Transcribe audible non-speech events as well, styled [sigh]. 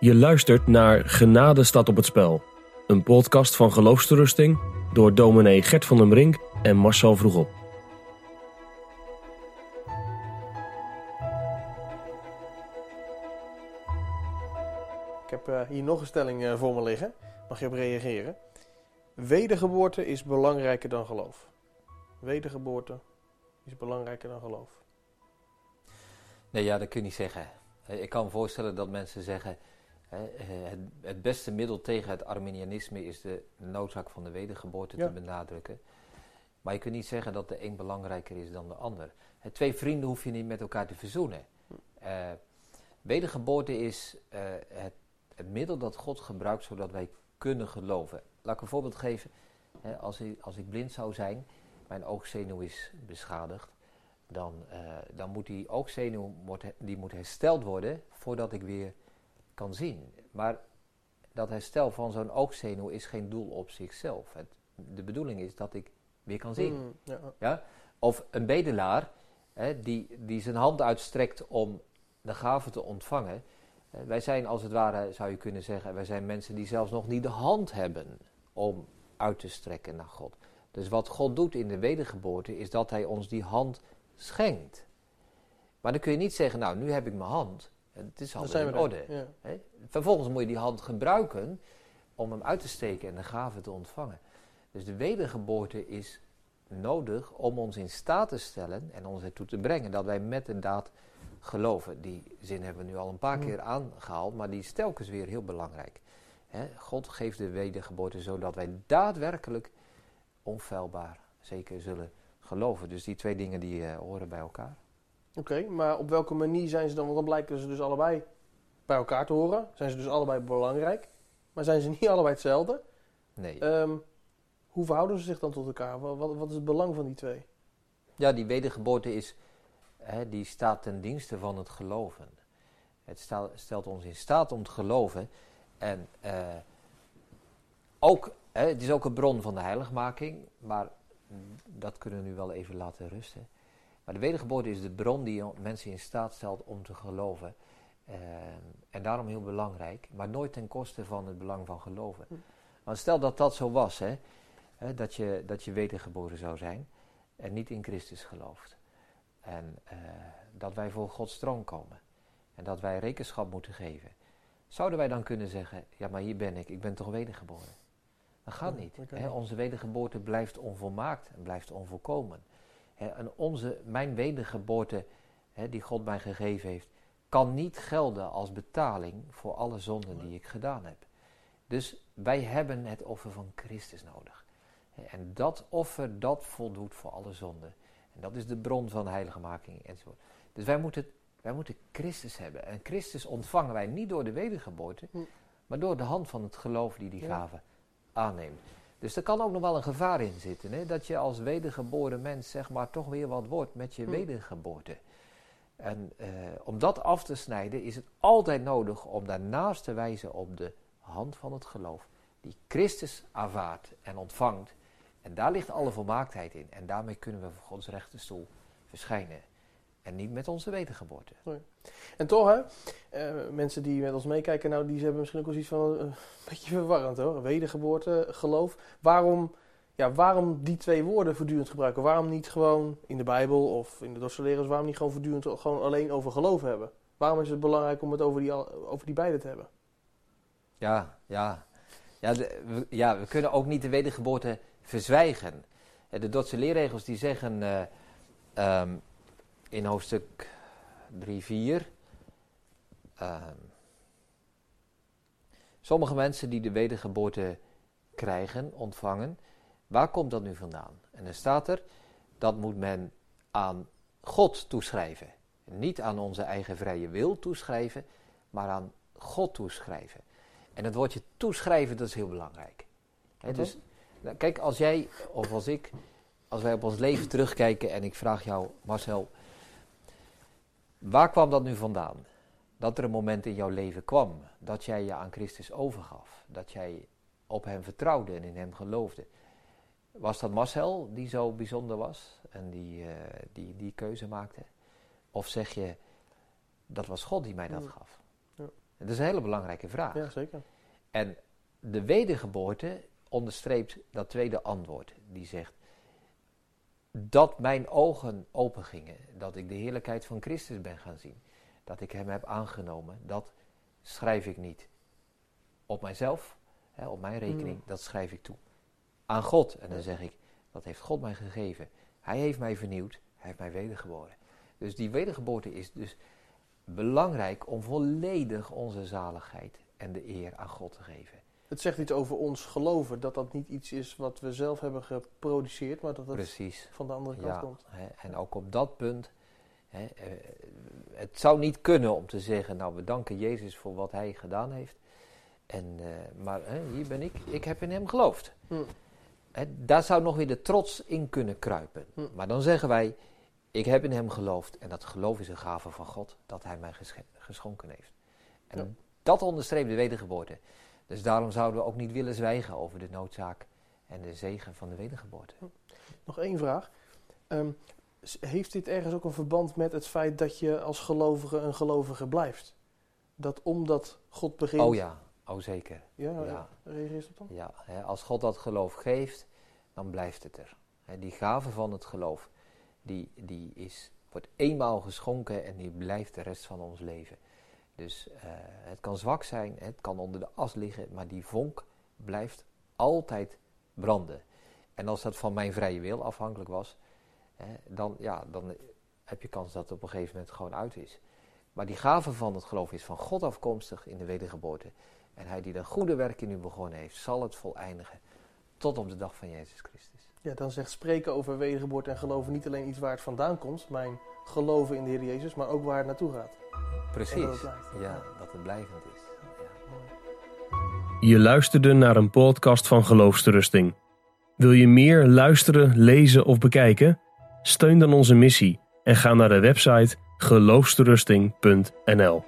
Je luistert naar Genade staat op het spel. Een podcast van geloofsterusting door dominee Gert van den Brink en Marcel Vroegop. Ik heb eh, hier nog een stelling eh, voor me liggen. Mag je op reageren? Wedergeboorte is belangrijker dan geloof. Wedergeboorte is belangrijker dan geloof. Nee, ja, dat kun je niet zeggen. Ik kan me voorstellen dat mensen zeggen. Eh, Het, het beste middel tegen het Arminianisme is de noodzaak van de wedergeboorte Ja. te benadrukken. Maar je kunt niet zeggen dat de een belangrijker is dan de ander. Hè, Twee vrienden hoef je niet met elkaar te verzoenen. Eh, wedergeboorte is eh, het, het middel dat God gebruikt zodat wij kunnen geloven. Laat ik een voorbeeld geven. Als, ik, als ik blind zou zijn, mijn oogzenuw is beschadigd dan, dan moet die oogzenuw wordt, die moet hersteld worden voordat ik weer kan zien. Maar dat herstel van zo'n oogzenuw is geen doel op zichzelf. Het, de bedoeling is dat ik weer kan zien. Mm, ja. Ja? Of een bedelaar hè, die, die zijn hand uitstrekt om de gave te ontvangen. Eh, wij zijn als het ware, zou je kunnen zeggen, wij zijn mensen die zelfs nog niet de hand hebben om uit te strekken naar God. Dus wat God doet in de wedergeboorte is dat Hij ons die hand schenkt. Maar dan kun je niet zeggen, nou nu heb ik mijn hand. Het is al in orde. Ja. Hè? Vervolgens moet je die hand gebruiken om hem uit te steken en de gave te ontvangen. Dus de wedergeboorte is nodig om ons in staat te stellen en ons ertoe te brengen dat wij met de daad geloven. Die zin hebben we nu al een paar Mm. keer aangehaald, maar die is telkens weer heel belangrijk. Hè? God geeft de wedergeboorte zodat wij daadwerkelijk onfeilbaar zeker zullen geloven. Dus die twee dingen die eh, horen bij elkaar. Oké, maar op welke manier zijn ze dan? Want dan blijken ze dus allebei bij elkaar te horen. Zijn ze dus allebei belangrijk. Maar zijn ze [laughs] niet allebei hetzelfde? Nee. Ehm, hoe verhouden ze zich dan tot elkaar? Wat, wat, is het belang van die twee? Ja, die wedergeboorte is, hè, die staat ten dienste van het geloven. Het stelt ons in staat om te geloven. En eh, ook, hè, het is ook een bron van de heiligmaking, maar dat kunnen we nu wel even laten rusten. Maar de wedergeboorte is de bron die mensen in staat stelt om te geloven. Eh, en daarom heel belangrijk, maar nooit ten koste van het belang van geloven. Hm. Want stel dat dat zo was, hè, hè, dat, je, dat je wedergeboren zou zijn en niet in Christus gelooft. En eh, dat wij voor Gods troon komen. En dat wij rekenschap moeten geven. Zouden wij dan kunnen zeggen, ja maar hier ben ik, ik ben toch wedergeboren? Dat gaat niet. hè. onze wedergeboorte blijft onvolmaakt en blijft onvolkomen. En onze, mijn wedergeboorte, die God mij gegeven heeft, kan niet gelden als betaling voor alle zonden die ik gedaan heb. Dus wij hebben het offer van Christus nodig. En dat offer, dat voldoet voor alle zonden. En dat is de bron van heiligmaking enzovoort. Dus wij moeten, wij moeten Christus hebben. En Christus ontvangen wij niet door de wedergeboorte, Hm. maar door de hand van het geloof die die Ja. gave aanneemt. Dus er kan ook nog wel een gevaar in zitten, hè? dat je als wedergeboren mens zeg maar toch weer wat wordt met je Hm. wedergeboorte. En eh, om dat af te snijden is het altijd nodig om daarnaast te wijzen op de hand van het geloof, die Christus aanvaardt en ontvangt. En daar ligt alle volmaaktheid in. En daarmee kunnen we voor Gods rechterstoel verschijnen. En niet met onze wedergeboorte. En toch, hè, eh, mensen die met ons meekijken, nou, die hebben misschien ook wel zoiets van eh, een beetje verwarrend hoor. Wedergeboorte, geloof. Waarom, ja, waarom die twee woorden voortdurend gebruiken? Waarom niet gewoon in de Bijbel of in de doorstuderen, waarom niet gewoon voortdurend gewoon alleen over geloof hebben? Waarom is het belangrijk om het over die, al- over die beide te hebben? Ja, ja. Ja, de- we, ja, we kunnen ook niet de wedergeboorte verzwijgen. De Dordtse leerregels die zeggen eh, ehm, in hoofdstuk 3, 4... ehm, sommige mensen die de wedergeboorte krijgen, ontvangen, waar komt dat nu vandaan? En dan staat er, dat moet men aan God toeschrijven. Niet aan onze eigen vrije wil toeschrijven, maar aan God toeschrijven. En het woordje toeschrijven, dat is heel belangrijk. Wat dus, nou, kijk, als jij of als ik, als wij op ons leven terugkijken en ik vraag jou, Marcel, waar kwam dat nu vandaan? Dat er een moment in jouw leven kwam dat jij je aan Christus overgaf, dat jij op Hem vertrouwde en in Hem geloofde. Was dat Marcel die zo bijzonder was en die, eh, die die keuze maakte? Of zeg je, dat was God die mij dat Hmm. gaf? Ja. Dat is een hele belangrijke vraag. Ja, zeker. En de wedergeboorte onderstreept dat tweede antwoord. Die zegt dat mijn ogen opengingen, dat ik de heerlijkheid van Christus ben gaan zien, dat ik Hem heb aangenomen, dat schrijf ik niet op mijzelf, hè, op mijn rekening, Mm. dat schrijf ik toe. Aan God. En dan zeg ik, dat heeft God mij gegeven. Hij heeft mij vernieuwd, Hij heeft mij wedergeboren. Dus die wedergeboorte is dus belangrijk om volledig onze zaligheid en de eer aan God te geven. Het zegt iets over ons geloven, dat dat niet iets is wat we zelf hebben geproduceerd, maar dat het Precies. van de andere kant Ja, komt. hè, en ook op dat punt, hè, eh, het zou niet kunnen om te zeggen, nou we danken Jezus voor wat hij gedaan heeft. En, eh, maar hè, hier ben ik, ik heb in hem geloofd. Hm. Hè, daar zou nog weer de trots in kunnen kruipen. Hm. Maar dan zeggen wij, ik heb in hem geloofd en dat geloof is een gave van God, dat hij mij geschonken heeft. En Ja. dat onderstreept de wedergeboorte. Dus daarom zouden we ook niet willen zwijgen over de noodzaak en de zegen van de wedergeboorte. Nog één vraag. Ehm, heeft dit ergens ook een verband met het feit dat je als gelovige een gelovige blijft? Dat omdat God begint... Oh ja, oh zeker. Ja, Ja. reageer je op dan? Ja, hè, als God dat geloof geeft, dan blijft het er. Hè, die gave van het geloof, die, die is, wordt eenmaal geschonken en die blijft de rest van ons leven. Dus eh, het kan zwak zijn, het kan onder de as liggen, maar die vonk blijft altijd branden. En als dat van mijn vrije wil afhankelijk was, hè, dan, ja, dan heb je kans dat het op een gegeven moment gewoon uit is. Maar die gave van het geloof is van God afkomstig in de wedergeboorte. En hij die dat goede werk in u begonnen heeft, zal het voleindigen tot op de dag van Jezus Christus. Ja, dan zegt spreken over wedergeboorte en geloven niet alleen iets waar het vandaan komt, mijn geloven in de Heer Jezus, maar ook waar het naartoe gaat. Dat Precies. blijft. Ja, dat het blijvend is. Ja. Mooi. Je luisterde naar een podcast van Geloofsterusting. Wil je meer luisteren, lezen of bekijken? Steun dan onze missie en ga naar de website geloofsterusting.nl.